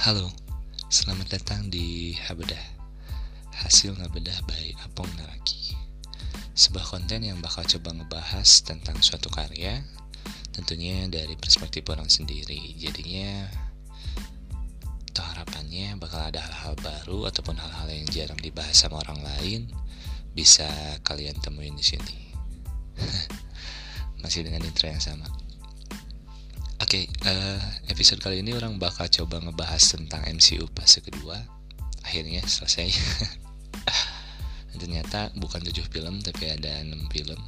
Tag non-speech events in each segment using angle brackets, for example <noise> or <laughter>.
Halo, selamat datang di Habedah. Hasil Ngabedah by Apong Naraki. Sebuah konten yang bakal coba ngebahas tentang suatu karya Tentunya dari perspektif orang sendiri. Jadinya harapannya bakal ada hal-hal baru Ataupun hal-hal yang jarang dibahas sama orang lain Bisa kalian temuin di sini. <laughs> Masih dengan intro yang sama Oke, okay, uh, eh, episode kali ini orang bakal coba ngebahas tentang MCU fase kedua. Akhirnya selesai. <laughs> Ternyata bukan 7 film tapi ada 6 film.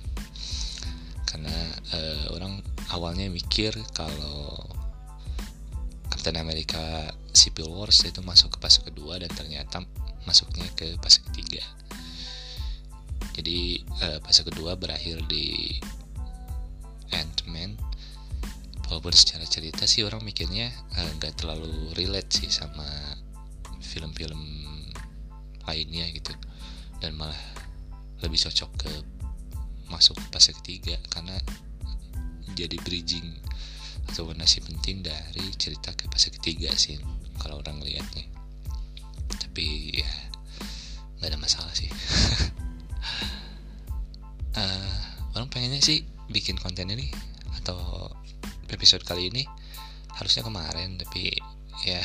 Karena uh, orang awalnya mikir kalau Captain America Civil Wars itu masuk ke fase kedua dan ternyata masuknya ke fase ketiga. Jadi uh, fase kedua berakhir di Ant-Man walaupun secara cerita sih orang mikirnya eh, nggak uh, terlalu relate sih sama film-film lainnya gitu. Dan malah lebih cocok ke masuk fase ketiga karena jadi bridging atau nasi penting dari cerita ke fase ketiga sih kalau orang lihatnya tapi ya nggak ada masalah sih. Uh, <laughs> orang pengennya sih bikin konten ini atau episode kali ini harusnya kemarin tapi ya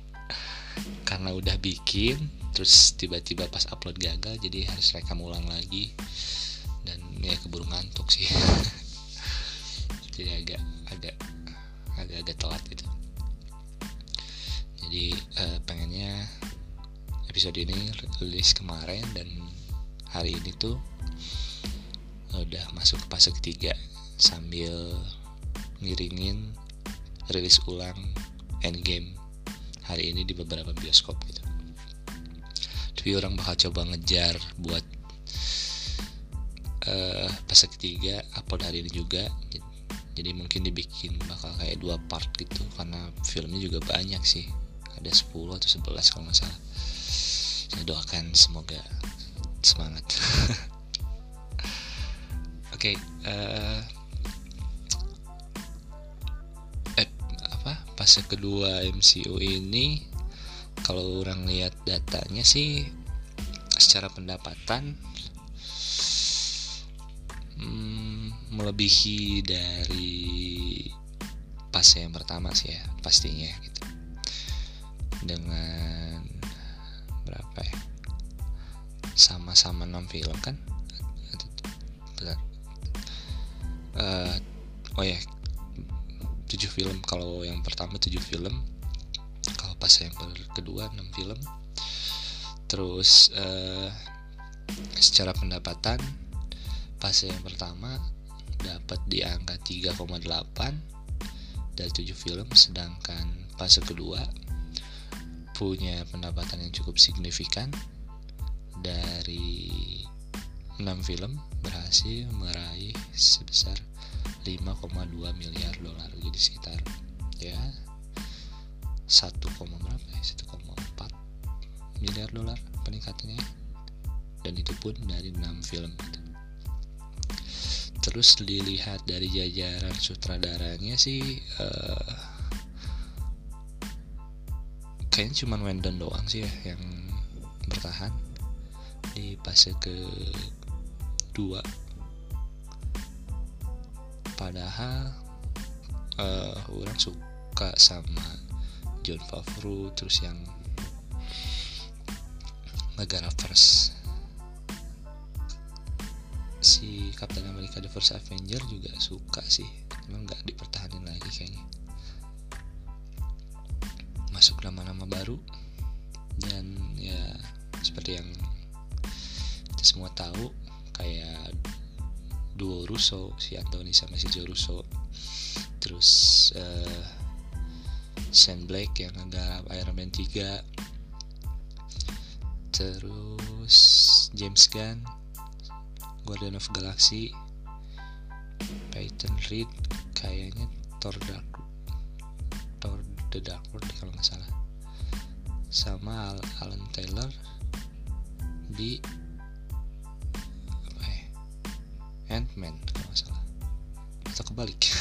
<laughs> karena udah bikin terus tiba-tiba pas upload gagal jadi harus rekam ulang lagi. Dan ya keburu ngantuk sih. <laughs> Jadi agak agak agak agak telat gitu. Jadi uh, pengennya episode ini rilis kemarin dan hari ini tuh udah masuk ke fase ketiga sambil ngiringin rilis ulang Endgame hari ini di beberapa bioskop gitu. Tapi orang bakal coba ngejar buat uh, fase ketiga upload hari ini juga. Jadi mungkin dibikin bakal kayak dua part gitu karena filmnya juga banyak sih. Ada 10 atau 11 kalau nggak salah. Saya doakan semoga semangat. <laughs> Oke okay, uh, fase kedua MCU ini kalau orang lihat datanya sih secara pendapatan hmm, melebihi dari fase yang pertama sih ya pastinya gitu. Dengan berapa ya? Sama-sama 6 film kan? Uh, oh ya 7 film. Kalau yang pertama 7 film. Kalau pas yang kedua 6 film. Terus uh, secara pendapatan fase yang pertama dapat di angka 3,8 dari 7 film sedangkan fase kedua punya pendapatan yang cukup signifikan dari 6 film berhasil meraih sebesar 5,2 miliar dolar jadi sekitar ya 1, berapa ya 1,4 miliar dolar peningkatannya dan itu pun dari 6 film gitu. terus dilihat dari jajaran sutradaranya sih uh, kayaknya cuma Wendon doang sih ya yang bertahan di fase ke dua padahal uh, orang suka sama John Favreau terus yang negara first si Captain America The First Avenger juga suka sih. Emang nggak dipertahanin lagi kayaknya. Masuk nama-nama baru dan ya seperti yang kita semua tahu kayak duo Russo si Anthony sama si Joe Russo. Terus uh, Sam Blake yang nggarap Iron Man 3 terus James Gunn Guardian of Galaxy Peyton Reed kayaknya Thor Dark Thor The Dark World kalau nggak salah. Sama Alan Taylor di Ant-Man kalau nggak salah. Atau kebalik. <laughs>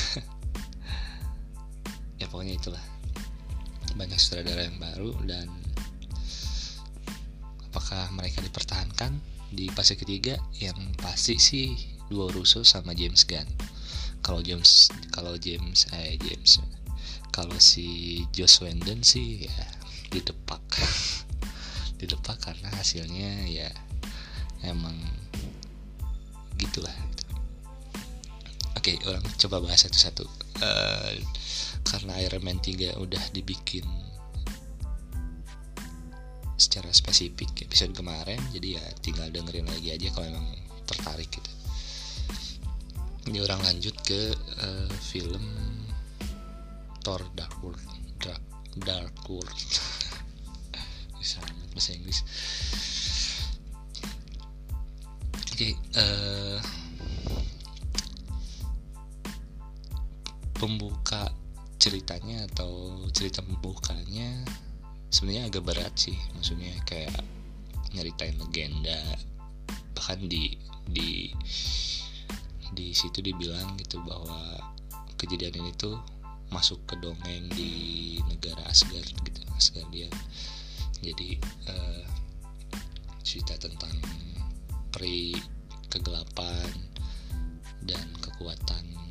Ya pokoknya itulah. Banyak sutradara yang baru dan apakah mereka dipertahankan? Di fase ketiga yang pasti sih dua Russo sama James Gunn. Kalau James kalau James eh James kalau si Joss Whedon sih ya didepak <laughs> didepak karena hasilnya ya emang gitulah oke orang coba bahas satu-satu. Uh, karena Iron Man 3 udah dibikin secara spesifik episode kemarin jadi ya tinggal dengerin lagi aja kalau emang tertarik gitu. Ini orang lanjut ke uh, film Thor Dark World. Dark, Dark World. <laughs> Bisa bahasa Inggris. Oke okay, uh, pembuka ceritanya atau cerita pembukanya sebenarnya agak berat sih. Maksudnya kayak nyeritain legenda bahkan di di di situ dibilang gitu bahwa kejadian ini tuh masuk ke dongeng di negara Asgard gitu Asgardia jadi uh, cerita tentang peri kegelapan dan kekuatan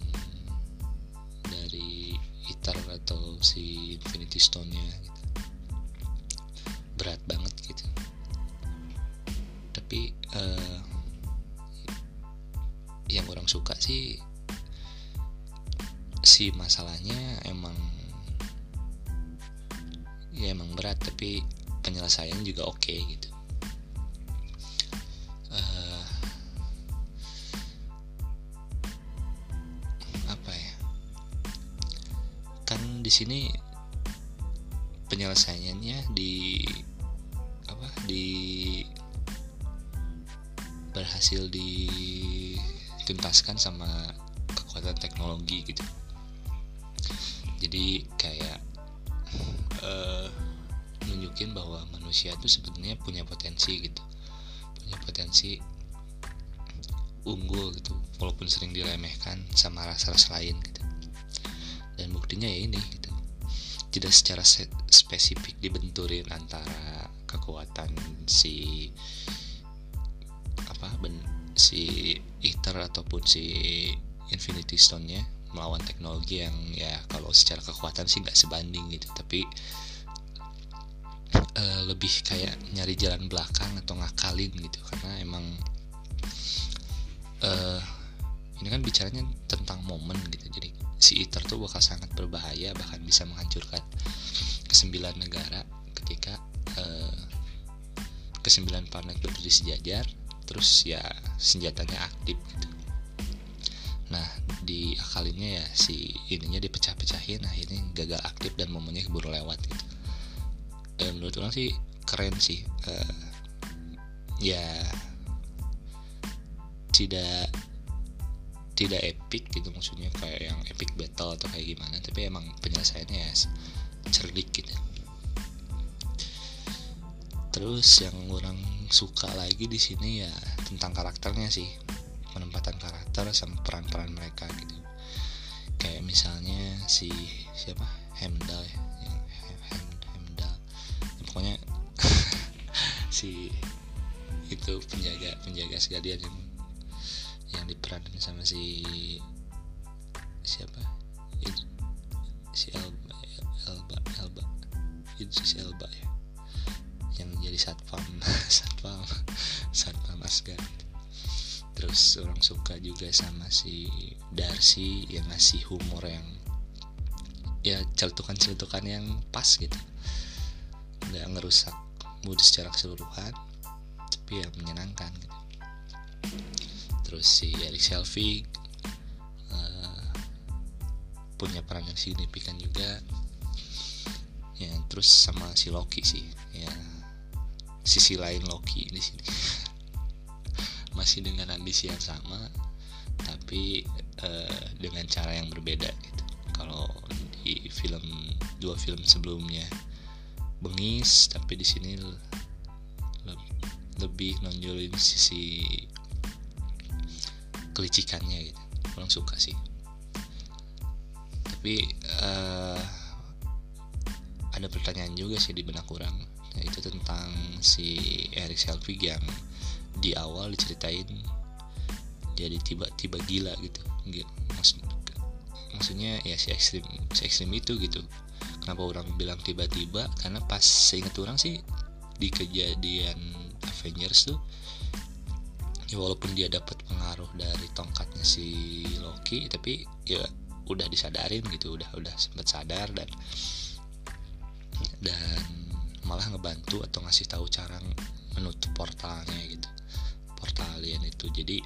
dari Itar atau si Infinity Stone-nya gitu. berat banget gitu tapi uh, yang orang suka sih si masalahnya emang ya emang berat tapi penyelesaian juga oke okay, gitu sini penyelesaiannya di apa di berhasil dituntaskan sama kekuatan teknologi gitu. Jadi kayak uh, nunjukin bahwa manusia itu sebenarnya punya potensi gitu. Punya potensi unggul gitu walaupun sering diremehkan sama ras-ras lain gitu buktinya ya ini gitu. Tidak secara spesifik dibenturin antara kekuatan si apa ben, si Ether ataupun si Infinity Stone-nya melawan teknologi yang ya kalau secara kekuatan sih nggak sebanding gitu. Tapi uh, lebih kayak nyari jalan belakang atau ngakalin gitu. Karena emang uh, ini kan bicaranya tentang momen gitu. Jadi si ITER tuh bakal sangat berbahaya bahkan bisa menghancurkan kesembilan negara ketika uh, kesembilan planet berdiri sejajar terus ya senjatanya aktif gitu. Nah di akalinnya ya si ininya dipecah-pecahin akhirnya gagal aktif dan momennya keburu lewat gitu. Dan menurut orang sih keren sih uh, ya tidak tidak epic gitu maksudnya kayak yang epic battle atau kayak gimana tapi emang penyelesaiannya ya cerdik gitu terus yang orang suka lagi di sini ya tentang karakternya sih penempatan karakter sama peran-peran mereka gitu. Kayak misalnya si siapa? Hemdal ya yang Hem, Hemdal ya, pokoknya <laughs> si itu penjaga penjaga sekalian yang yang diperanin sama si siapa? Si Elba Elba Elba. Itu si Elba ya. Yang jadi satpam <laughs> satpam satpam Asgard. Terus orang suka juga sama si Darcy yang ngasih humor yang ya celutukan-celutukan yang pas gitu. Nggak ngerusak mood secara keseluruhan tapi ya menyenangkan gitu terus si Eric Selvig uh, punya peran yang signifikan juga. Ya terus sama si Loki sih. Ya sisi lain Loki di sini. Masih dengan ambisi yang sama tapi uh, dengan cara yang berbeda gitu. Kalau di film dua film sebelumnya bengis tapi di sini lebih nonjolin sisi kelicikannya gitu. Orang suka sih. Tapi uh, ada pertanyaan juga sih di benak orang. Yaitu tentang si Eric Selvig yang di awal diceritain jadi tiba-tiba gila gitu. Maksud, maksudnya ya si ekstrim si ekstrim itu gitu. Kenapa orang bilang tiba-tiba? Karena pas seingat orang sih di kejadian Avengers tuh ya walaupun dia dapat pengaruh dari tongkatnya si Loki tapi ya udah disadarin gitu udah udah sempat sadar dan dan malah ngebantu atau ngasih tahu cara menutup portalnya gitu. Portal alien itu. Jadi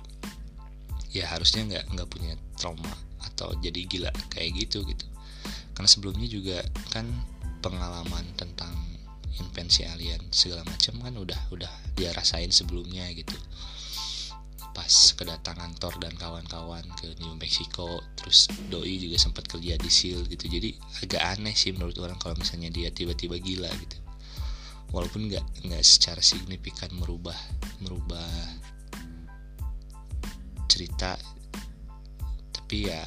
ya harusnya nggak nggak punya trauma atau jadi gila kayak gitu gitu. Karena sebelumnya juga kan pengalaman tentang invensi alien segala macam kan udah udah dia rasain sebelumnya gitu pas kedatangan Thor dan kawan-kawan ke New Mexico terus Doi juga sempat kerja di SEAL gitu. Jadi agak aneh sih menurut orang kalau misalnya dia tiba-tiba gila gitu. Walaupun nggak nggak secara signifikan merubah merubah cerita tapi ya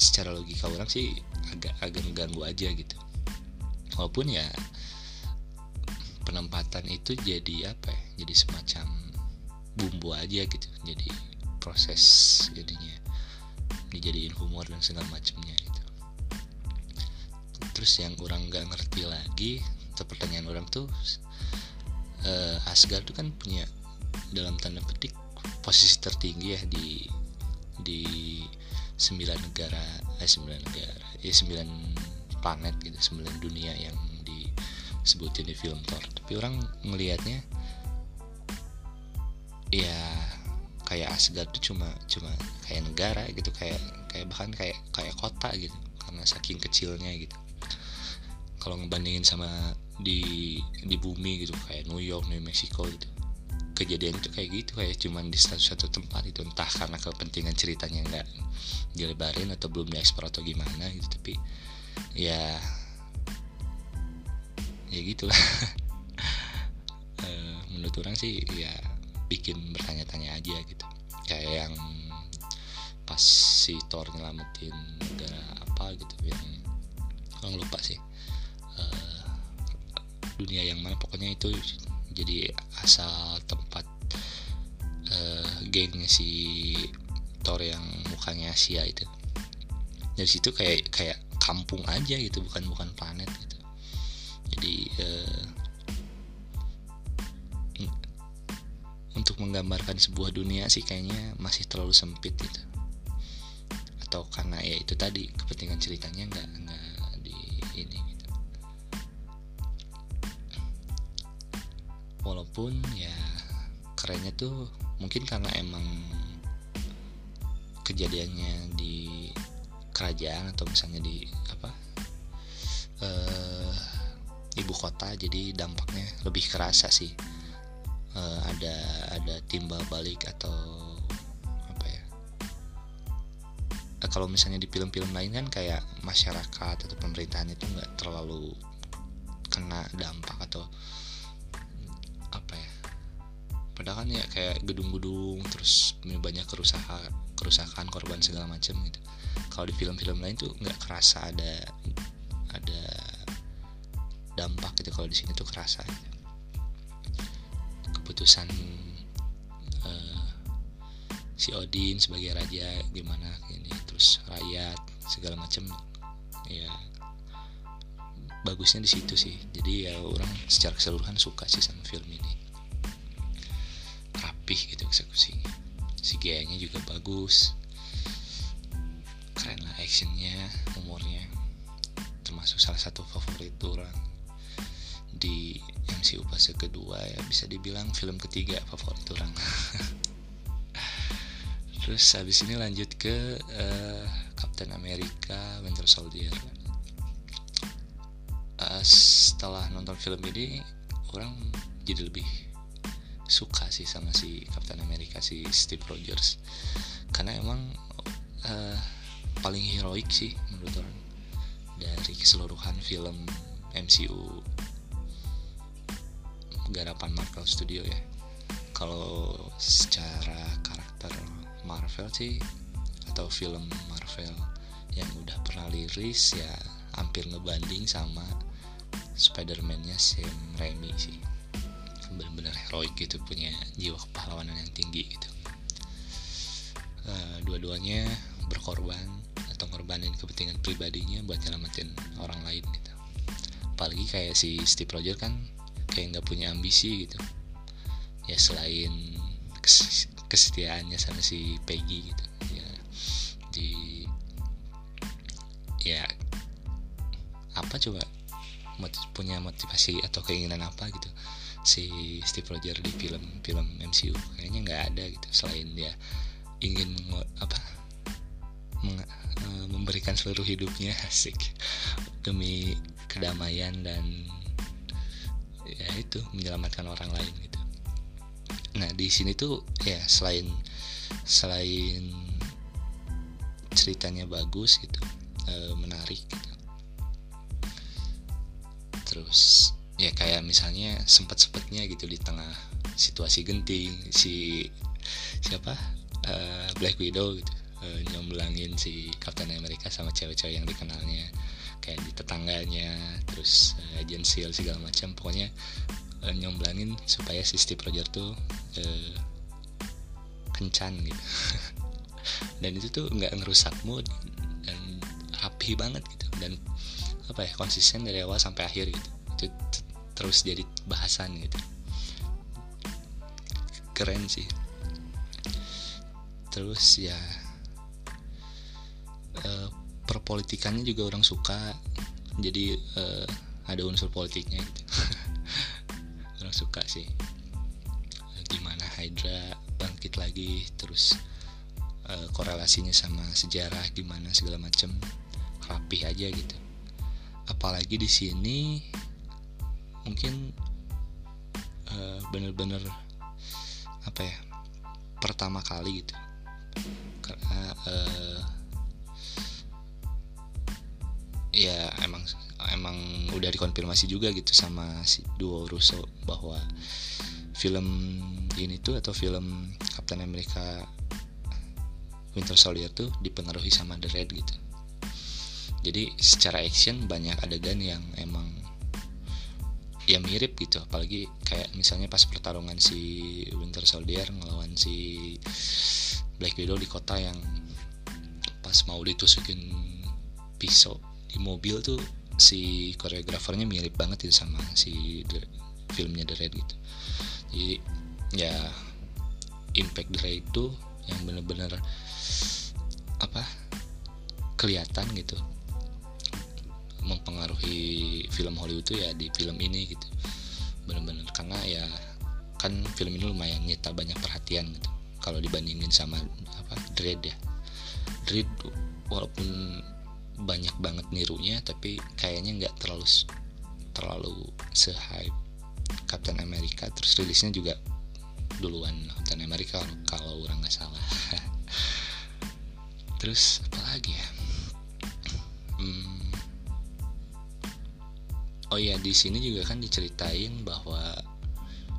secara logika orang sih agak agak mengganggu aja gitu. Walaupun ya penempatan itu jadi apa ya? Jadi semacam bumbu aja gitu. Jadi proses jadinya. Dijadiin humor dan segala macamnya gitu. Terus yang orang nggak ngerti lagi pertanyaan orang tuh uh, Asgard tuh kan punya dalam tanda petik posisi tertinggi ya di di sembilan negara eh sembilan negara ya sembilan planet gitu sembilan dunia yang sebutin di film Thor. Tapi orang ngelihatnya ya kayak Asgard tuh cuma cuma kayak negara gitu kayak kayak bahkan kayak kayak kota gitu karena saking kecilnya gitu. Kalau ngebandingin sama di di bumi gitu kayak New York, New Mexico gitu kejadian itu kayak gitu kayak cuma di satu satu tempat itu entah karena kepentingan ceritanya nggak dilebarin atau belum diekspor atau gimana gitu tapi ya ya gitulah. Uh, <laughs> menurut orang sih ya bikin bertanya-tanya aja gitu. Kayak yang pas si Thor nyelamatin negara apa gitu yang orang lupa sih. Uh, dunia yang mana pokoknya itu jadi asal tempat uh, gengnya si Thor yang mukanya Asia itu. Dari situ kayak kayak kampung aja gitu bukan bukan planet gitu jadi uh, untuk menggambarkan sebuah dunia sih kayaknya masih terlalu sempit gitu. Atau karena ya itu tadi kepentingan ceritanya nggak nggak di ini gitu. Walaupun ya kerennya tuh mungkin karena emang kejadiannya di kerajaan atau misalnya di ibu kota jadi dampaknya lebih kerasa sih. E, ada ada timbal balik atau apa ya? E, kalau misalnya di film-film lain kan kayak masyarakat atau pemerintahan itu nggak terlalu kena dampak atau apa ya? Padahal kan ya kayak gedung-gedung terus banyak kerusakan kerusakan korban segala macam gitu. Kalau di film-film lain tuh nggak kerasa ada ada dampak gitu kalau di sini tuh kerasa. Gitu. keputusan uh, si Odin sebagai raja gimana ini terus rakyat segala macam ya bagusnya di situ sih. Jadi ya orang secara keseluruhan suka sih sama film ini. Rapih gitu eksekusinya. Si gayanya juga bagus. Keren lah actionnya umurnya termasuk salah satu favorit orang di MCU fase kedua ya bisa dibilang film ketiga favorit orang. <laughs> Terus habis ini lanjut ke uh, Captain America Winter Soldier. Uh, setelah nonton film ini orang jadi lebih suka sih sama si Captain America si Steve Rogers. Karena emang uh, paling heroik sih menurut orang. Dari keseluruhan film MCU garapan Marvel Studio ya. Kalau secara karakter Marvel sih atau film Marvel yang udah pernah liris ya hampir ngebanding sama Spider-Man-nya Sam Raimi sih. Benar-benar heroik gitu punya jiwa kepahlawanan yang tinggi gitu. Uh, dua-duanya berkorban atau ngorbanin kepentingan pribadinya buat nyelamatin orang lain gitu. Apalagi kayak si Steve Rogers kan kayak nggak punya ambisi gitu. Ya selain kesetiaannya sama si Peggy gitu. Ya di ya apa coba? Punya motivasi atau keinginan apa gitu. Si Steve Rogers di film-film MCU kayaknya nggak ada gitu. Selain dia ingin apa uh, memberikan seluruh hidupnya <laughs> asik demi kedamaian dan ya itu menyelamatkan orang lain gitu nah di sini tuh ya selain selain ceritanya bagus gitu uh, menarik gitu. terus ya kayak misalnya sempat sempatnya gitu di tengah situasi genting si siapa uh, Black Widow gitu uh, nyomblangin si Captain America sama cewek-cewek yang dikenalnya kayak di tetangganya terus uh, Agent Seal segala macam pokoknya uh, nyomblangin supaya si Steve Rogers tuh uh, kencan gitu. <laughs> Dan itu tuh nggak ngerusak mood dan rapi banget gitu. Dan apa ya konsisten dari awal sampai akhir gitu. Itu terus jadi bahasan gitu. Keren sih. Terus ya perpolitikannya juga orang suka. Jadi uh, ada unsur politiknya gitu. <laughs> Orang suka sih. Gimana Hydra bangkit lagi terus uh, korelasinya sama sejarah gimana segala macem. Rapih aja gitu. Apalagi di sini mungkin uh, bener-bener apa ya pertama kali gitu. Karena uh, ya emang emang udah dikonfirmasi juga gitu sama si duo Russo bahwa film ini tuh atau film Captain America Winter Soldier tuh dipengaruhi sama The Red gitu. Jadi secara action banyak adegan yang emang ya mirip gitu apalagi kayak misalnya pas pertarungan si Winter Soldier ngelawan si Black Widow di kota yang pas mau ditusukin pisau mobil tuh si koreografernya mirip banget itu sama si The, filmnya The Red gitu. Jadi ya impact The Red itu yang bener-bener apa kelihatan gitu. Mempengaruhi film Hollywood tuh ya di film ini gitu. Bener-bener karena ya kan film ini lumayan nyita banyak perhatian gitu. Kalau dibandingin sama apa Dread ya. Dread walaupun banyak banget nirunya tapi kayaknya nggak terlalu terlalu se-hype Captain America. Terus rilisnya juga duluan Captain America kalau orang nggak salah. <laughs> Terus apa lagi ya? Hmm, oh ya di sini juga kan diceritain bahwa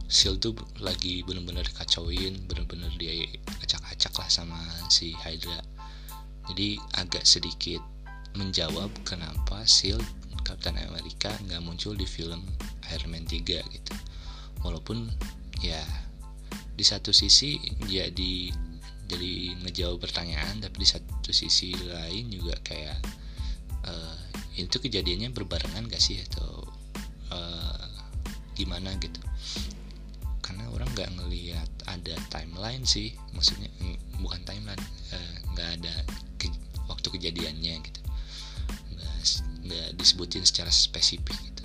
Seal tuh lagi bener-bener dikacauin bener-bener dia acak-acak lah sama si Hydra. Jadi agak sedikit menjawab kenapa Seal Captain America nggak muncul di film Iron Man 3 gitu. Walaupun ya di satu sisi jadi jadi ngejawab pertanyaan tapi di satu sisi lain juga kayak uh, itu kejadiannya berbarengan gak sih? Atau uh, gimana gitu? Karena orang nggak ngelihat ada timeline sih maksudnya bukan timeline eh, nggak uh, ada ke, waktu kejadiannya gitu nggak disebutin secara spesifik gitu.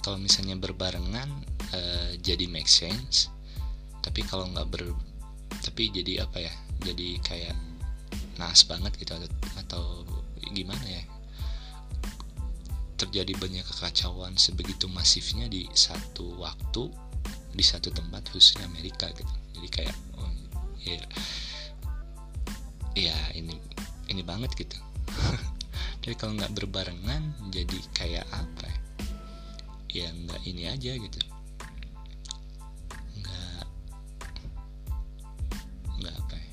Kalau misalnya berbarengan uh, jadi make sense. Tapi kalau nggak ber tapi jadi apa ya jadi kayak nas banget gitu atau, atau gimana ya? Terjadi banyak kekacauan sebegitu masifnya di satu waktu di satu tempat khususnya Amerika gitu. Jadi kayak oh, ya ya ini ini banget gitu tapi kalau nggak berbarengan jadi kayak apa ya? Ya nggak ini aja gitu. Nggak nggak apa ya?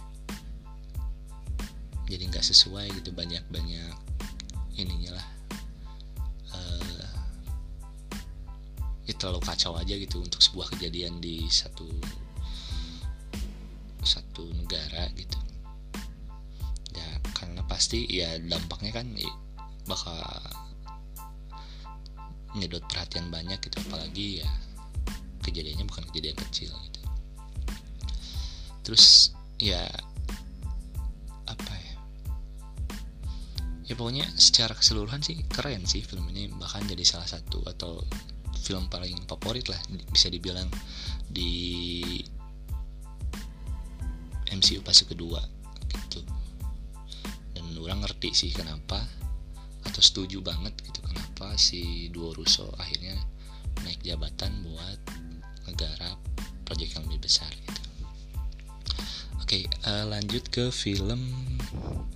Jadi nggak sesuai gitu banyak banyak ininya lah. Uh, ya terlalu kacau aja gitu untuk sebuah kejadian di satu satu negara gitu. Ya karena pasti ya dampaknya kan bakal nyedot perhatian banyak gitu apalagi ya kejadiannya bukan kejadian kecil gitu. Terus ya apa ya? Ya pokoknya secara keseluruhan sih keren sih film ini bahkan jadi salah satu atau film paling favorit lah bisa dibilang di MCU fase kedua gitu. Dan orang ngerti sih kenapa atau setuju banget gitu kenapa si Duo Russo akhirnya naik jabatan buat negara proyek yang lebih besar gitu Oke, okay, uh, eh, lanjut ke film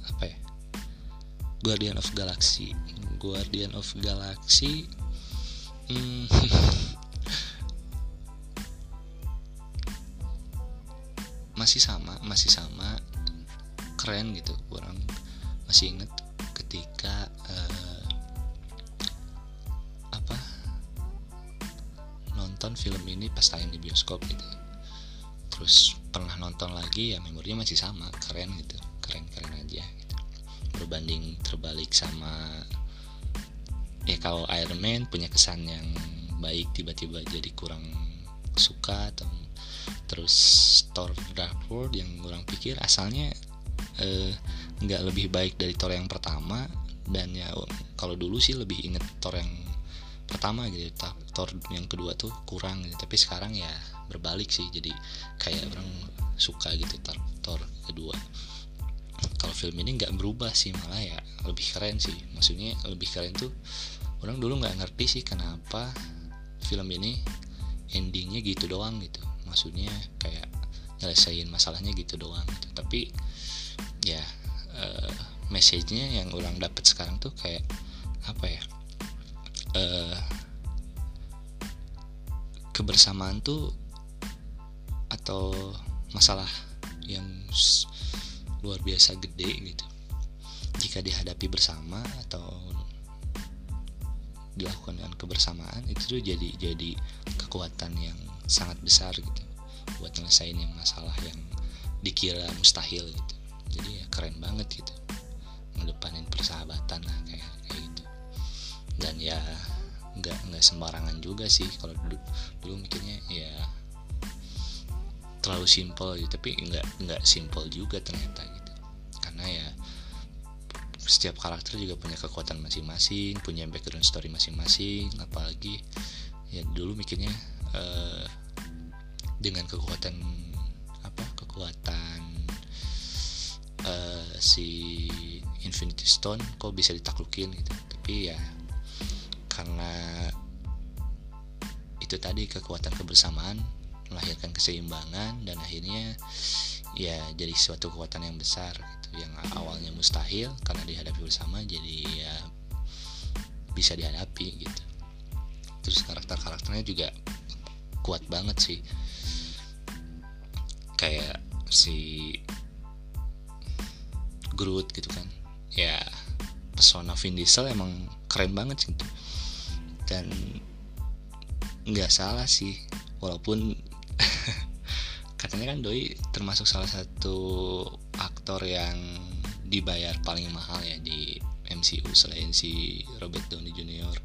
apa ya? Guardian of Galaxy. Guardian of Galaxy. Hmm, <laughs> masih sama, masih sama keren gitu. Orang masih inget ketika film ini pas tayang di bioskop gitu terus pernah nonton lagi ya memorinya masih sama keren gitu keren keren aja gitu. berbanding terbalik sama ya kalau Iron Man punya kesan yang baik tiba-tiba jadi kurang suka atau terus Thor Dark World yang kurang pikir asalnya eh, nggak eh, lebih baik dari Thor yang pertama dan ya kalau dulu sih lebih inget Thor yang pertama gitu Thor yang kedua tuh kurang gitu. Tapi sekarang ya berbalik sih jadi kayak orang suka gitu Thor, Thor kedua. Kalau film ini nggak berubah sih malah ya lebih keren sih. Maksudnya lebih keren tuh orang dulu nggak ngerti sih kenapa film ini endingnya gitu doang gitu. Maksudnya kayak nyelesain masalahnya gitu doang gitu. Tapi ya uh, message-nya yang orang dapat sekarang tuh kayak apa ya uh, kebersamaan tuh atau masalah yang luar biasa gede gitu. Jika dihadapi bersama atau dilakukan dengan kebersamaan itu tuh jadi jadi kekuatan yang sangat besar gitu. Buat nyelesain yang masalah yang dikira mustahil gitu. Jadi ya keren banget gitu. Ngedepanin persahabatan lah kayak dan ya nggak nggak sembarangan juga sih kalau dulu dulu mikirnya ya terlalu simpel gitu. Tapi nggak nggak simpel juga ternyata gitu. Karena ya setiap karakter juga punya kekuatan masing-masing punya background story masing-masing. Apalagi ya dulu mikirnya uh, dengan kekuatan apa kekuatan uh, si Infinity Stone kok bisa ditaklukin gitu. Tapi ya karena itu tadi kekuatan kebersamaan melahirkan keseimbangan dan akhirnya ya jadi suatu kekuatan yang besar gitu yang awalnya mustahil karena dihadapi bersama jadi ya bisa dihadapi gitu. Terus karakter-karakternya juga kuat banget sih. Kayak si Groot gitu kan. Ya persona Vin Diesel emang keren banget gitu dan nggak salah sih walaupun <laughs> katanya kan Doi termasuk salah satu aktor yang dibayar paling mahal ya di MCU selain si Robert Downey Jr.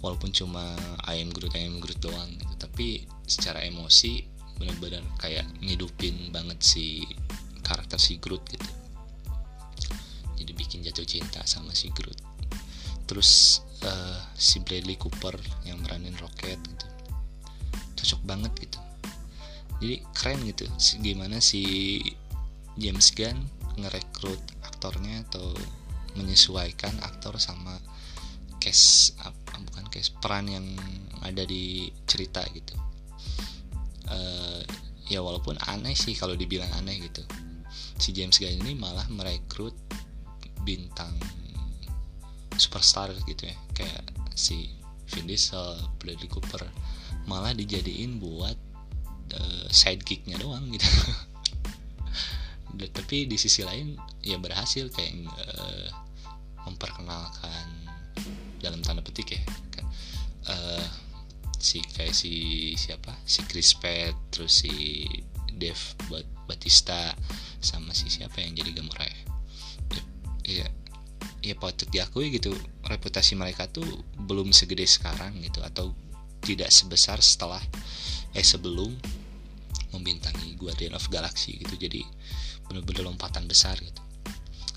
Walaupun cuma I am Groot, I doang gitu, tapi secara emosi benar-benar kayak ngidupin banget si karakter si Groot gitu. Jadi bikin jatuh cinta sama si Groot. Terus uh, si Bradley Cooper yang meranin Rocket gitu. Cocok banget gitu. Jadi keren gitu gimana si James Gunn ngerekrut aktornya atau menyesuaikan aktor sama case apa bukan case peran yang ada di cerita gitu. Uh, ya walaupun aneh sih kalau dibilang aneh gitu. Si James Gunn ini malah merekrut bintang superstar gitu ya. Kayak si Vin Diesel, Bradley Cooper. Malah dijadiin buat uh, sidekicknya doang gitu. <laughs> Tapi di sisi lain ya berhasil kayak uh, memperkenalkan dalam tanda petik ya uh, si kayak si siapa? Si Chris Pratt terus si Dave Batista sama si siapa yang jadi Gamora ya? Ya, ya patut diakui gitu reputasi mereka tuh belum segede sekarang gitu atau tidak sebesar setelah eh sebelum membintangi Guardian of Galaxy gitu. Jadi bener-bener lompatan besar gitu.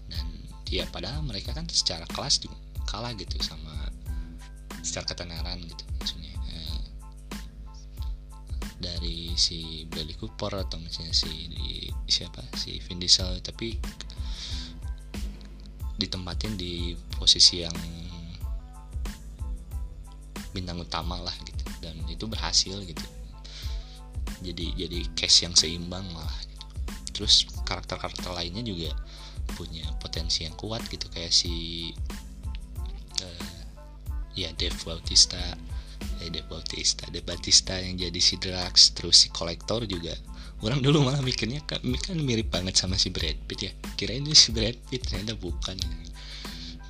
Dan ya padahal mereka kan secara kelas juga kalah gitu sama secara ketenaran gitu maksudnya eh, dari si Bradley Cooper atau misalnya si di, siapa si Vin Diesel. Tapi ditempatin di posisi yang bintang utama lah gitu. Dan itu berhasil gitu. Jadi jadi case yang seimbang malah gitu. terus karakter-karakter lainnya juga punya potensi yang kuat gitu. Kayak si uh, ya Dave Bautista eh Dave Bautista Dave Bautista yang jadi si Drax terus si kolektor juga orang dulu malah mikirnya kan, kan mirip banget sama si Brad Pitt ya. Kirain itu si Brad Pitt ternyata bukan.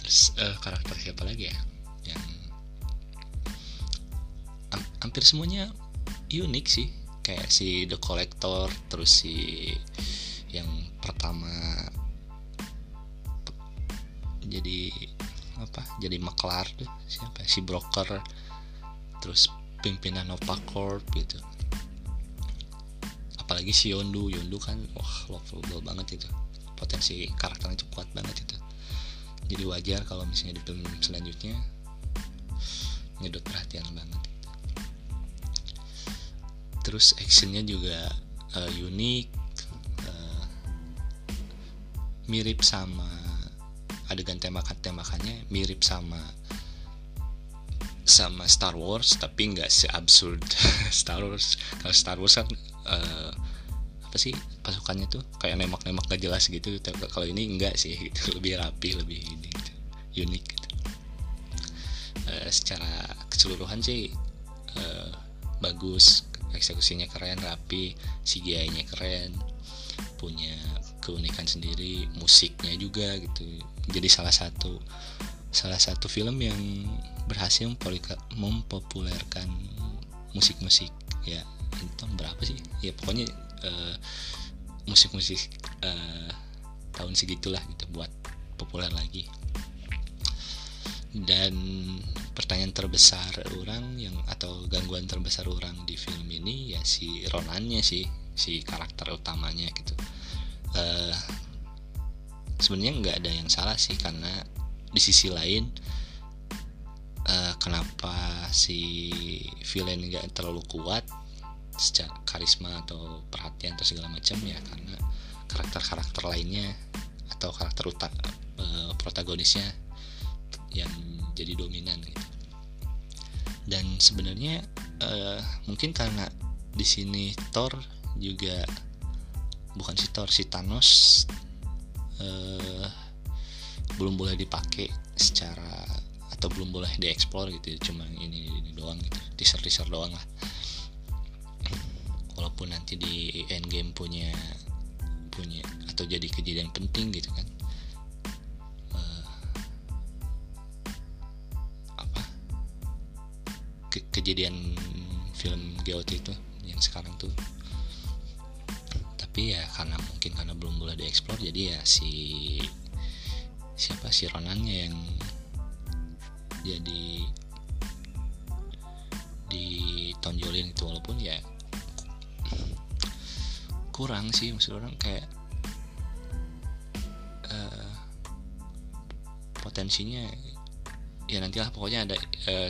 Terus uh, karakter siapa lagi ya? Yang hampir semuanya unik sih. Kayak si The Collector terus si yang pertama jadi apa? Jadi tuh siapa? Si broker terus pimpinan Nova Corp gitu apalagi si Yondu. Yondu kan wah lovable banget itu. Potensi karakternya itu kuat banget itu. Jadi wajar kalau misalnya di film selanjutnya nyedot perhatian banget terus actionnya juga uh, unik uh, mirip sama adegan tembakan-tembakannya mirip sama sama Star Wars tapi nggak seabsurd <laughs> Star Wars. Kalau Star Wars kan uh, apa sih pasukannya tuh kayak nembak-nembak gak jelas gitu kalau ini enggak sih <laughs> gitu. lebih rapi lebih ini gitu. unik gitu. uh, secara keseluruhan sih uh, bagus eksekusinya keren rapi CGI-nya keren punya keunikan sendiri musiknya juga gitu jadi salah satu salah satu film yang berhasil mempopulerkan musik-musik ya tahun berapa sih? Ya pokoknya uh, musik-musik uh, tahun segitulah gitu buat populer lagi. Dan pertanyaan terbesar orang yang atau gangguan terbesar orang di film ini ya si Ronannya sih si karakter utamanya gitu. Uh, sebenarnya nggak ada yang salah sih karena di sisi lain uh, kenapa si villain nggak terlalu kuat secara karisma atau perhatian atau segala macam ya karena karakter-karakter lainnya atau karakter utama uh, protagonisnya yang jadi dominan gitu. Dan sebenarnya uh, mungkin karena di sini Thor juga bukan si Thor si Thanos uh, belum boleh dipakai secara atau belum boleh dieksplor gitu cuma ini ini doang gitu teaser teaser doang lah walaupun nanti di endgame punya punya atau jadi kejadian penting gitu kan. Ke kejadian film GOT itu yang sekarang tuh. Tapi ya karena mungkin karena belum boleh dieksplor jadi ya si siapa? Si Ronannya yang jadi ditonjolin itu walaupun ya kurang sih maksud orang kayak uh, potensinya ya nantilah pokoknya ada uh,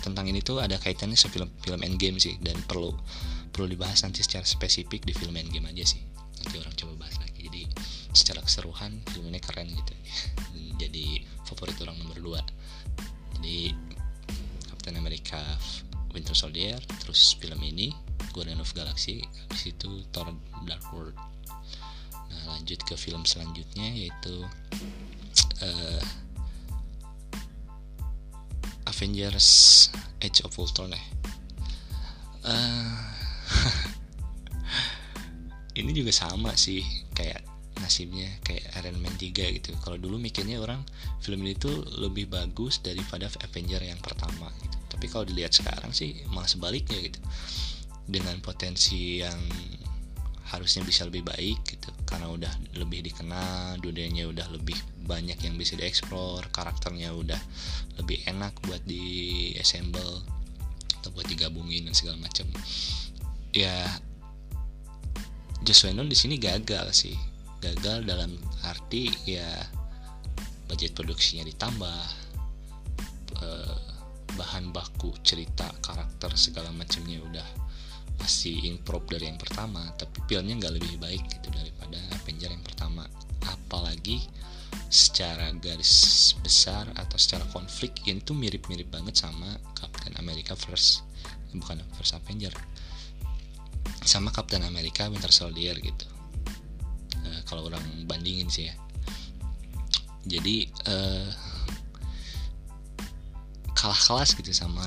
tentang ini tuh ada kaitannya sama film film Endgame sih dan perlu perlu dibahas nanti secara spesifik di film Endgame aja sih. Nanti orang coba bahas lagi. Jadi secara keseruan film ini keren gitu. <laughs> Jadi favorit orang nomor 2 jadi Captain America Winter Soldier terus film ini Guardian of Galaxy habis itu Thor Dark World. Nah lanjut ke film selanjutnya yaitu uh, Avengers Age of Ultron ya. Uh, <laughs> ini juga sama sih kayak nasibnya kayak Iron Man 3 gitu. Kalau dulu mikirnya orang film ini tuh lebih bagus daripada Avenger yang pertama gitu. Tapi kalau dilihat sekarang sih malah sebaliknya gitu dengan potensi yang harusnya bisa lebih baik gitu. Karena udah lebih dikenal dunianya udah lebih banyak yang bisa dieksplor karakternya udah lebih enak buat di assemble atau buat digabungin dan segala macam. Ya Whedon di sini gagal sih. Gagal dalam arti ya budget produksinya ditambah eh, bahan baku cerita karakter segala macamnya udah pasti improve dari yang pertama tapi filmnya nggak lebih baik gitu daripada Avenger yang pertama. Apalagi secara garis besar atau secara konflik ini tuh mirip-mirip banget sama Captain America First bukan First Avenger sama Captain America Winter Soldier gitu. Uh, kalau orang bandingin sih ya. Jadi uh, kalah kelas gitu sama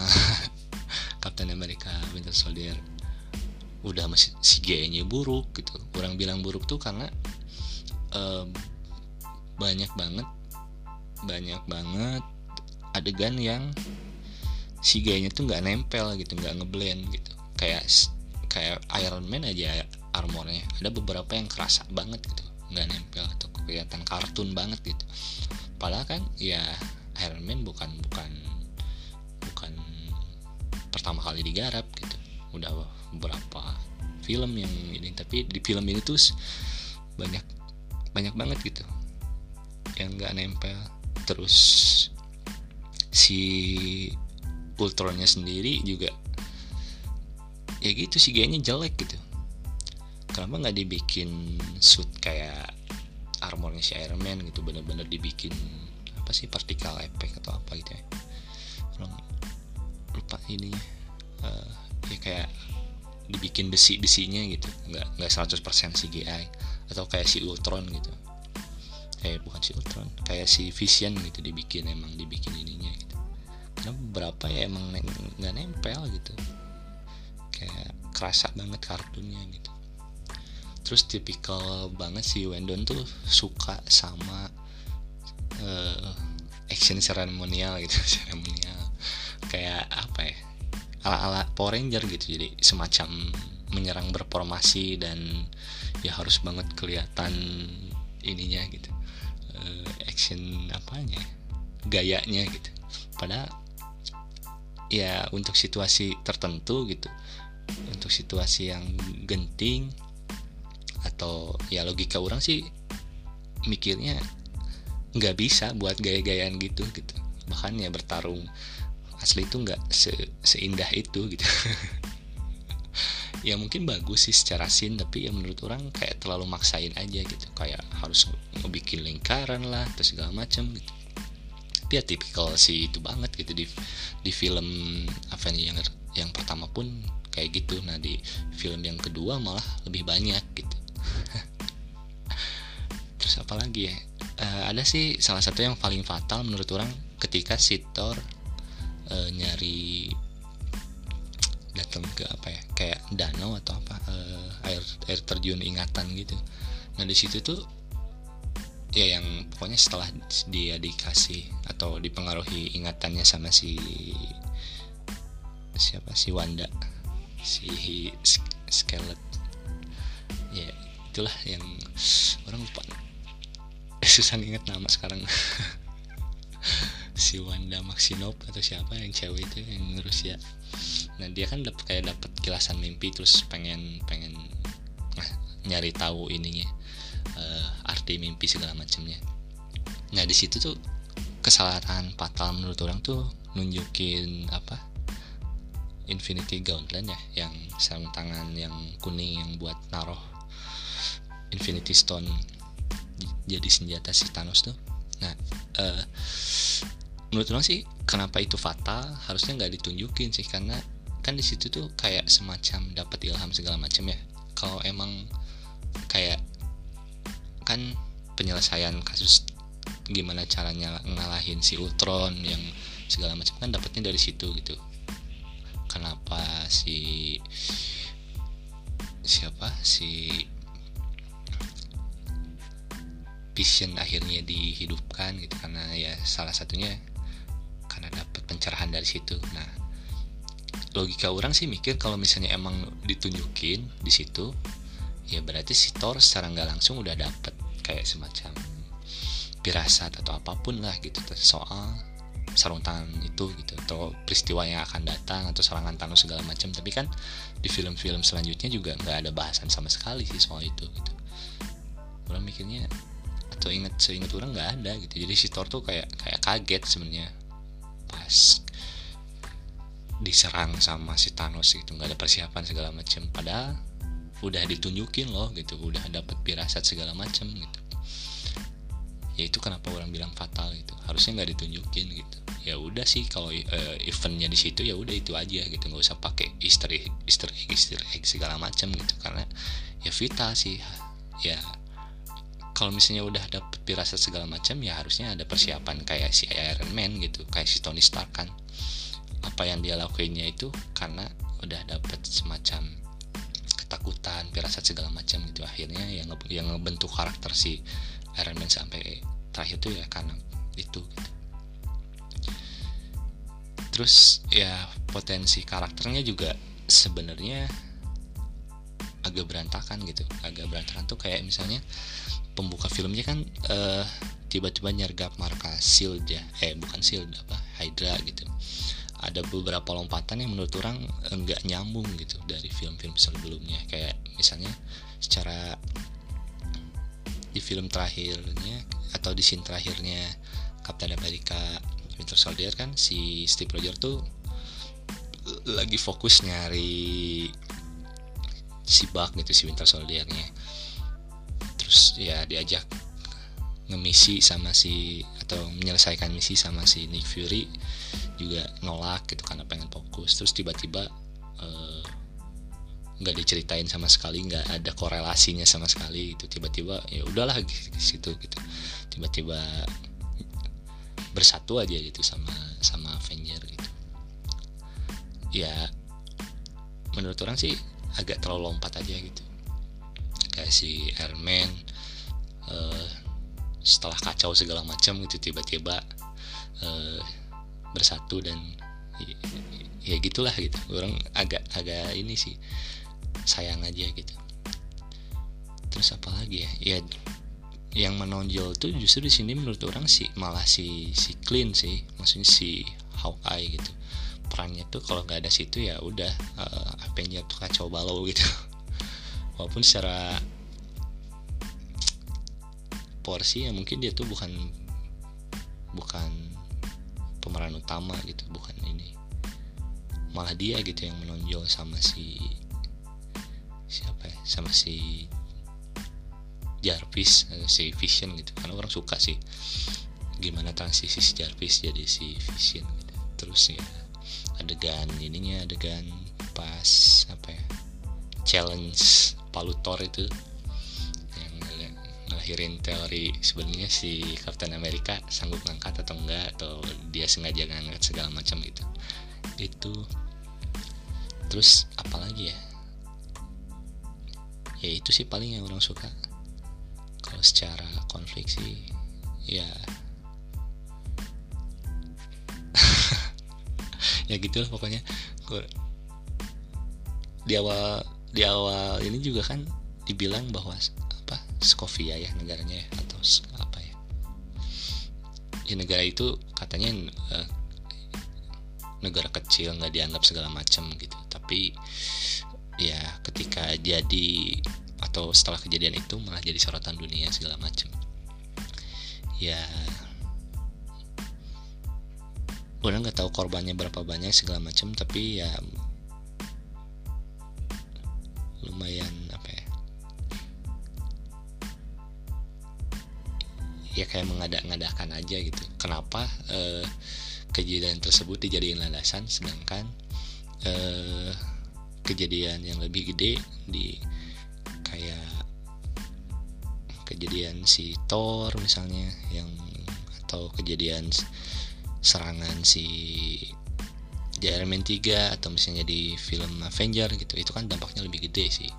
<laughs> Captain America Winter Soldier udah masih CGI-nya buruk gitu. Orang bilang buruk tuh karena um, banyak banget banyak banget adegan yang CGI-nya tuh nggak nempel gitu nggak ngeblend gitu. Kayak kayak Iron Man aja armornya. Ada beberapa yang kerasa banget gitu nggak nempel atau kelihatan kartun banget gitu. Padahal kan ya Iron Man bukan bukan bukan pertama kali digarap udah beberapa film yang ini. Tapi di film ini tuh banyak banyak banget gitu. Yang nggak nempel. Terus si Ultronnya sendiri juga ya gitu sih gayanya jelek gitu. Kenapa nggak dibikin suit kayak armornya si Iron Man gitu? Bener-bener dibikin apa sih partikel effect atau apa gitu ya? Lupa ininya. Uh, ya kayak dibikin besi besinya gitu. Nggak nggak 100% CGI atau kayak si Ultron gitu. Eh bukan si Ultron kayak si Vision gitu dibikin emang dibikin ininya gitu. Karena beberapa ya emang nggak nempel gitu. Kayak kerasa banget kartunnya gitu. Terus tipikal banget si Wendon tuh suka sama uh, action seremonial gitu <laughs> seremonial kayak apa ya ala-ala Power Ranger gitu. Jadi semacam menyerang berformasi dan ya harus banget kelihatan ininya gitu. Uh, action apanya gayanya gitu. Padahal ya untuk situasi tertentu gitu. Untuk situasi yang genting atau ya logika orang sih mikirnya nggak bisa buat gaya-gayaan gitu gitu. Bahkan ya bertarung asli itu nggak se seindah itu gitu. <laughs> Ya mungkin bagus sih secara scene tapi ya menurut orang kayak terlalu maksain aja gitu. Kayak harus ngebikin lingkaran lah atau segala macam gitu. Tapi ya tipikal sih itu banget gitu di di film Avenger yang yang pertama pun kayak gitu. Nah di film yang kedua malah lebih banyak gitu. <laughs> Terus apa lagi ya? Uh, ada sih salah satu yang paling fatal menurut orang ketika si Thor uh, nyari datang ke apa ya kayak danau atau apa uh, air air terjun ingatan gitu. Nah di situ tuh ya yang pokoknya setelah dia dikasih atau dipengaruhi ingatannya sama si siapa si Wanda si Skelet. Ya itulah yang orang lupa. <laughs> Susah inget nama sekarang <laughs> si Wanda Maxinop atau siapa yang cewek itu yang Rusia. Nah dia kan dapat kayak dapat kilasan mimpi terus pengen pengen nah, nyari tahu ininya uh, arti mimpi segala macamnya. Nah di situ tuh kesalahan fatal menurut orang tuh nunjukin apa Infinity Gauntlet ya yang sarung tangan yang kuning yang buat naruh Infinity Stone jadi senjata si Thanos tuh. Nah uh, menurut orang sih kenapa itu fatal? Harusnya nggak ditunjukin sih karena kan di situ tuh kayak semacam dapat ilham segala macam ya. Kalau emang kayak kan penyelesaian kasus gimana caranya ngalahin si Ultron yang segala macam kan dapatnya dari situ gitu. Kenapa si siapa? Si vision akhirnya dihidupkan gitu karena ya salah satunya karena dapat pencerahan dari situ. Nah logika orang sih mikir kalau misalnya emang ditunjukin di situ ya berarti si Thor secara nggak langsung udah dapet kayak semacam pirasat atau apa pun lah gitu soal sarung tangan itu gitu atau peristiwa yang akan datang atau serangan Thanos segala macam. Tapi kan di film-film selanjutnya juga nggak ada bahasan sama sekali sih soal itu gitu. Orang mikirnya atau inget seingat orang nggak ada gitu. Jadi si Thor tuh kayak kayak kaget sebenarnya pas diserang sama si Thanos gitu. Nggak ada persiapan segala macam padahal udah ditunjukin loh gitu. Udah dapat pirasat segala macam gitu. Ya itu kenapa orang bilang fatal gitu. Harusnya nggak ditunjukin gitu. Ya udah sih kalau uh, eventnya di situ ya udah itu aja gitu. Nggak usah pakai egg easter egg segala macam gitu. Karena ya vital sih. Ya kalau misalnya udah dapet pirasat segala macam ya harusnya ada persiapan kayak si Iron Man gitu kayak si Tony Stark kan. Apa yang dia lakuinnya itu karena udah dapet semacam ketakutan pirasat segala macam gitu. Akhirnya yang yang ngebentuk karakter si Iron Man sampai terakhir tuh ya karena itu gitu. terus ya potensi karakternya juga sebenarnya agak berantakan gitu. Agak berantakan tuh kayak misalnya pembuka filmnya kan uh, tiba-tiba nyergap markas shield ya. Eh bukan shield apa Hydra gitu. Ada beberapa lompatan yang menurut orang enggak nyambung gitu dari film-film sebelumnya. Kayak misalnya secara di film terakhirnya atau di scene terakhirnya Captain America Winter Soldier kan si Steve Rogers tuh lagi fokus nyari si Buck gitu si Winter Soldiernya terus ya diajak ngemisi sama si atau menyelesaikan misi sama si Nick Fury juga nolak gitu karena pengen fokus. Terus tiba-tiba uh, nggak diceritain sama sekali nggak ada korelasinya sama sekali itu tiba-tiba ya udahlah gitu, gitu. Tiba-tiba bersatu aja gitu sama sama Avenger gitu. Ya menurut orang sih agak terlalu lompat aja gitu kayak si Iron Man uh, setelah kacau segala macam gitu tiba-tiba uh, bersatu dan ya, ya gitulah gitu. Orang agak agak ini sih sayang aja gitu. Terus apa lagi ya? Ya yang menonjol tuh justru di sini menurut orang sih malah si si clean sih maksudnya si Hawkeye gitu. Perannya tuh kalau nggak ada situ ya udah uh, Avenger tuh kacau balau gitu <laughs> walaupun secara porsi ya mungkin dia tuh bukan bukan pemeran utama gitu bukan ini. Malah dia gitu yang menonjol sama si siapa ya sama si Jarvis atau si Vision gitu. Karena orang suka sih gimana transisi si Jarvis jadi si Vision gitu. Terus ya adegan ininya adegan pas apa ya challenge Palutor itu ngelahirin teori sebenarnya si Captain America sanggup ngangkat atau enggak atau dia sengaja ngangkat segala macam gitu itu terus apalagi ya? Ya itu sih paling yang orang suka. Kalau secara konflik sih ya. <laughs> Ya gitu lah pokoknya di awal di awal ini juga kan dibilang bahwa Skovia ya negaranya ya, atau apa ya. Di negara itu katanya uh, negara kecil nggak dianggap segala macam gitu. Tapi ya ketika jadi atau setelah kejadian itu malah jadi sorotan dunia segala macam ya orang nggak tahu korbannya berapa banyak segala macam tapi ya lumayan ya? Kayak mengadak-ngadakan aja gitu. Kenapa eh, kejadian tersebut dijadiin landasan sedangkan eh, kejadian yang lebih gede di kayak kejadian si Thor misalnya yang atau kejadian serangan si di Iron Man 3 atau misalnya di film Avenger gitu itu kan dampaknya lebih gede sih.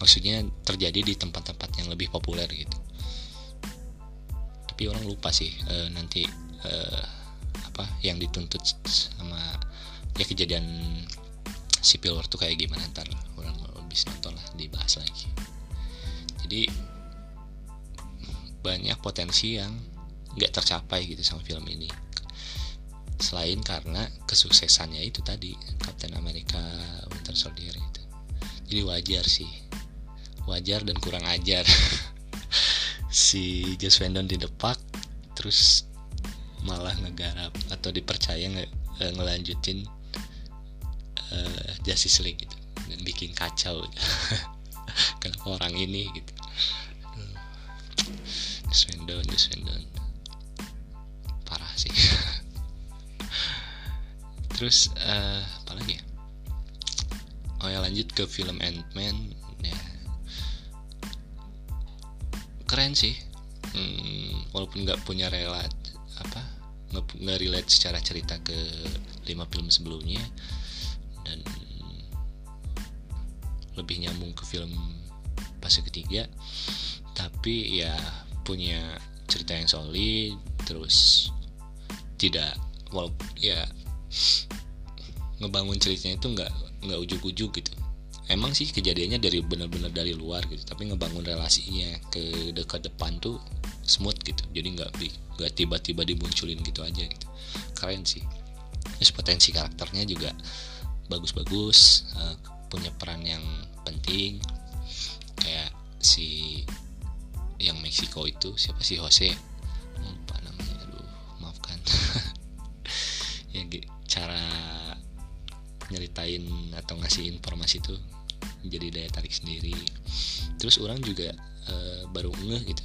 Maksudnya terjadi di tempat-tempat yang lebih populer gitu. Tapi orang lupa sih uh, nanti uh, apa yang dituntut sama ya kejadian Civil War tuh kayak gimana ntar orang lebih nonton lah dibahas lagi. Jadi banyak potensi yang nggak tercapai gitu sama film ini selain karena kesuksesannya itu tadi Captain America Winter Soldier itu. Jadi wajar sih. Wajar dan kurang ajar. <laughs> Si Joss Whedon didepak terus malah ngegarap atau dipercaya nge eh, ngelanjutin uh, Justice League gitu. Dan bikin kacau. Gitu. <laughs> kenapa orang ini gitu. Joss Whedon Joss Whedon. Parah sih <laughs> terus uh, apa lagi ya? Oh ya lanjut ke film Ant-Man. Ya. Keren sih. Hmm, walaupun nggak punya relat apa nggak relate secara cerita ke lima film sebelumnya dan lebih nyambung ke film fase ketiga. Tapi ya punya cerita yang solid terus tidak walaupun ya ngebangun ceritanya itu nggak nggak ujuk-ujuk gitu. Emang sih kejadiannya dari benar-benar dari luar gitu tapi ngebangun relasinya ke dekat depan tuh smooth gitu. Jadi nggak nggak tiba-tiba dimunculin gitu aja gitu. Keren sih. Terus potensi karakternya juga bagus-bagus uh, punya peran yang penting. Kayak si yang Meksiko itu siapa sih? Jose nyeritain atau ngasih informasi itu jadi daya tarik sendiri. Terus orang juga e, baru ngeh gitu.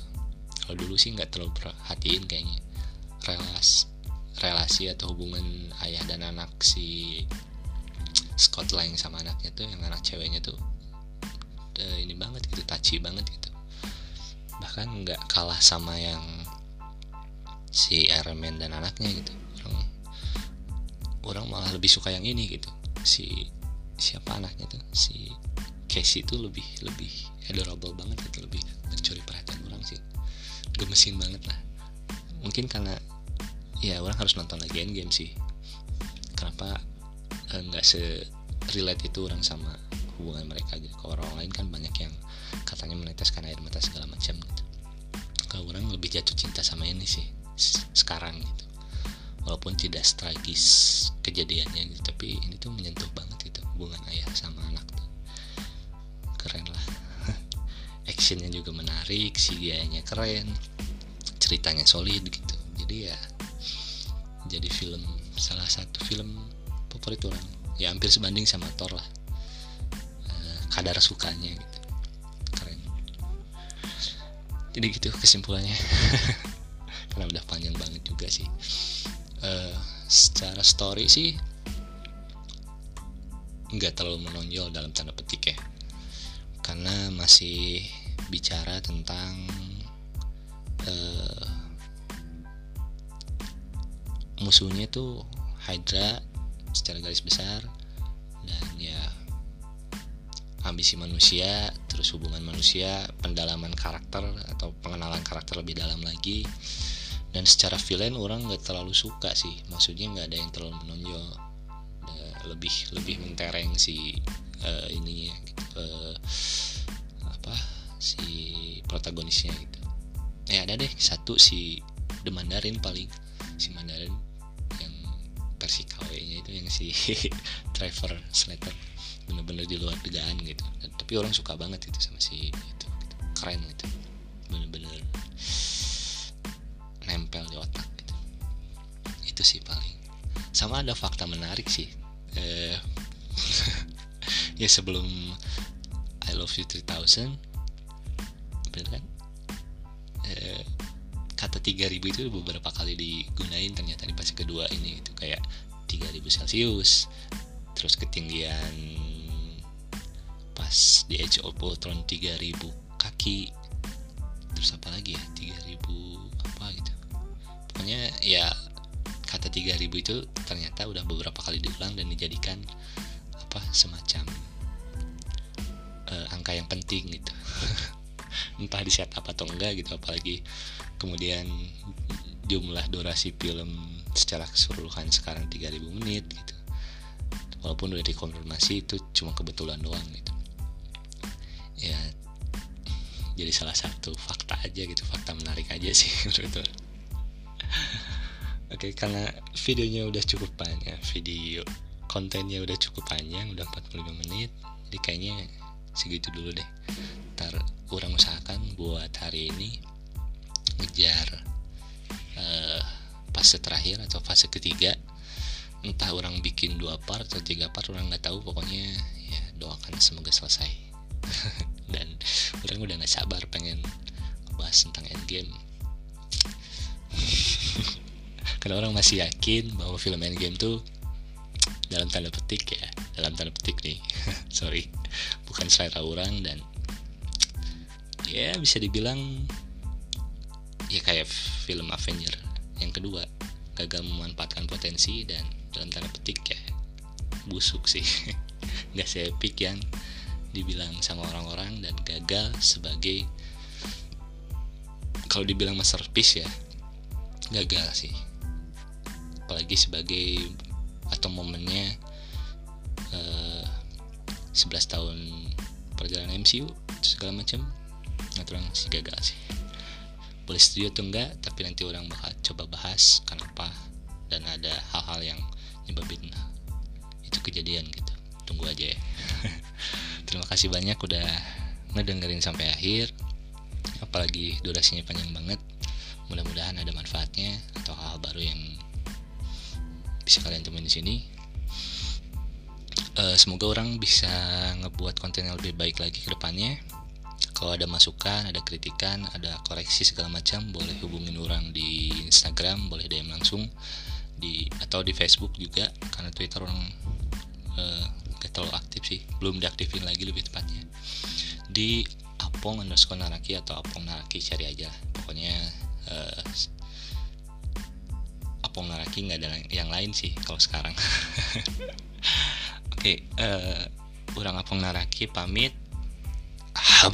Kalau dulu sih nggak terlalu perhatiin kayaknya. Relas relasi atau hubungan ayah dan anak si Scott Lang sama anaknya tuh yang anak ceweknya tuh e, ini banget gitu taci banget gitu. Bahkan nggak kalah sama yang si Iron Man dan anaknya gitu. Orang orang malah lebih suka yang ini gitu si siapa anaknya tuh si Casey itu lebih lebih adorable banget gitu lebih mencuri perhatian orang sih. Gemesin banget lah. Mungkin karena ya orang harus nonton lagi game sih. Kenapa eh, nggak eh, se relate itu orang sama hubungan mereka gitu kalau orang lain kan banyak yang katanya meneteskan air mata segala macam gitu. Kalau orang lebih jatuh cinta sama ini sih sekarang gitu walaupun tidak tragis kejadiannya gitu tapi ini tuh menyentuh banget gitu hubungan ayah sama anak tuh. Keren lah. <laughs> Actionnya juga menarik CGI-nya keren ceritanya solid gitu. Jadi ya jadi film salah satu film favorit orang. Ya hampir sebanding sama Thor lah. Eh, kadar sukanya gitu. Keren. Jadi gitu kesimpulannya. <laughs> Karena udah panjang banget juga sih uh, secara story sih nggak terlalu menonjol dalam tanda petik ya. Karena masih bicara tentang uh, musuhnya itu Hydra secara garis besar dan ya ambisi manusia terus hubungan manusia pendalaman karakter atau pengenalan karakter lebih dalam lagi dan secara villain orang nggak terlalu suka sih. Maksudnya nggak ada yang terlalu menonjol. Lebih lebih mentereng si uh, ininya gitu, uh, apa si protagonisnya gitu. Ya ada deh satu si The Mandarin paling. Si Mandarin yang versi KW nya itu yang si <laughs> Trevor Slater. Bener-bener di luar dugaan gitu. Tapi orang suka banget itu sama si itu gitu. keren gitu. Bener-bener nempel di otak gitu. Itu sih paling. Sama ada fakta menarik sih. Eh, <laughs> ya sebelum I Love You 3000 bener kan? Eh, kata 3000 itu beberapa kali digunain ternyata di fase kedua ini itu kayak 3000 Celcius terus ketinggian pas di Age of Ultron 3000 kaki terus apa lagi ya? 3000 apa gitu pokoknya ya kata 3000 itu ternyata udah beberapa kali diulang dan dijadikan apa semacam uh, angka yang penting gitu. <laughs> Entah di setup atau enggak gitu apalagi kemudian jumlah durasi film secara keseluruhan sekarang 3000 menit gitu. Walaupun udah dikonfirmasi itu cuma kebetulan doang gitu. Ya jadi salah satu fakta aja gitu fakta menarik aja sih <laughs> menurut <laughs> Oke karena videonya udah cukup banyak video kontennya udah cukup panjang udah 45 menit jadi kayaknya segitu dulu deh. Ntar kurang usahakan buat hari ini ngejar uh, fase terakhir atau fase ketiga. Entah orang bikin dua part atau tiga part orang nggak tahu pokoknya ya doakan semoga selesai. <laughs> Dan orang udah nggak sabar pengen bahas tentang endgame <laughs> karena orang masih yakin bahwa film Endgame tuh dalam tanda petik ya dalam tanda petik nih <laughs> sorry bukan selera orang dan ya bisa dibilang ya kayak film Avenger yang kedua gagal memanfaatkan potensi dan dalam tanda petik ya busuk sih. <laughs> Nggak sepik yang dibilang sama orang-orang dan gagal sebagai kalau dibilang masterpiece ya gagal sih. Apalagi sebagai atau momennya uh, eh, 11 tahun perjalanan MCU segala macam. Nggak terang sih gagal sih. Boleh setuju atau enggak tapi nanti orang bakal coba bahas kenapa dan ada hal-hal yang nyebabin itu kejadian gitu. Tunggu aja ya. <laughs> Terima kasih banyak udah ngedengerin sampai akhir. Apalagi durasinya panjang banget mudah-mudahan ada manfaatnya atau hal-hal baru yang bisa kalian temuin di sini. Uh, semoga orang bisa ngebuat konten yang lebih baik lagi ke depannya. Kalau ada masukan, ada kritikan, ada koreksi segala macam, boleh hubungin orang di Instagram, boleh DM langsung. Di atau di Facebook juga karena Twitter orang uh, gak terlalu aktif sih, belum diaktifin lagi lebih tepatnya. Di apong underscore naraki atau apong naraki cari aja, pokoknya uh, Apong Naraki nggak ada yang lain sih kalau sekarang. <laughs> Oke okay, uh, eh, orang Apong Naraki pamit. Ah,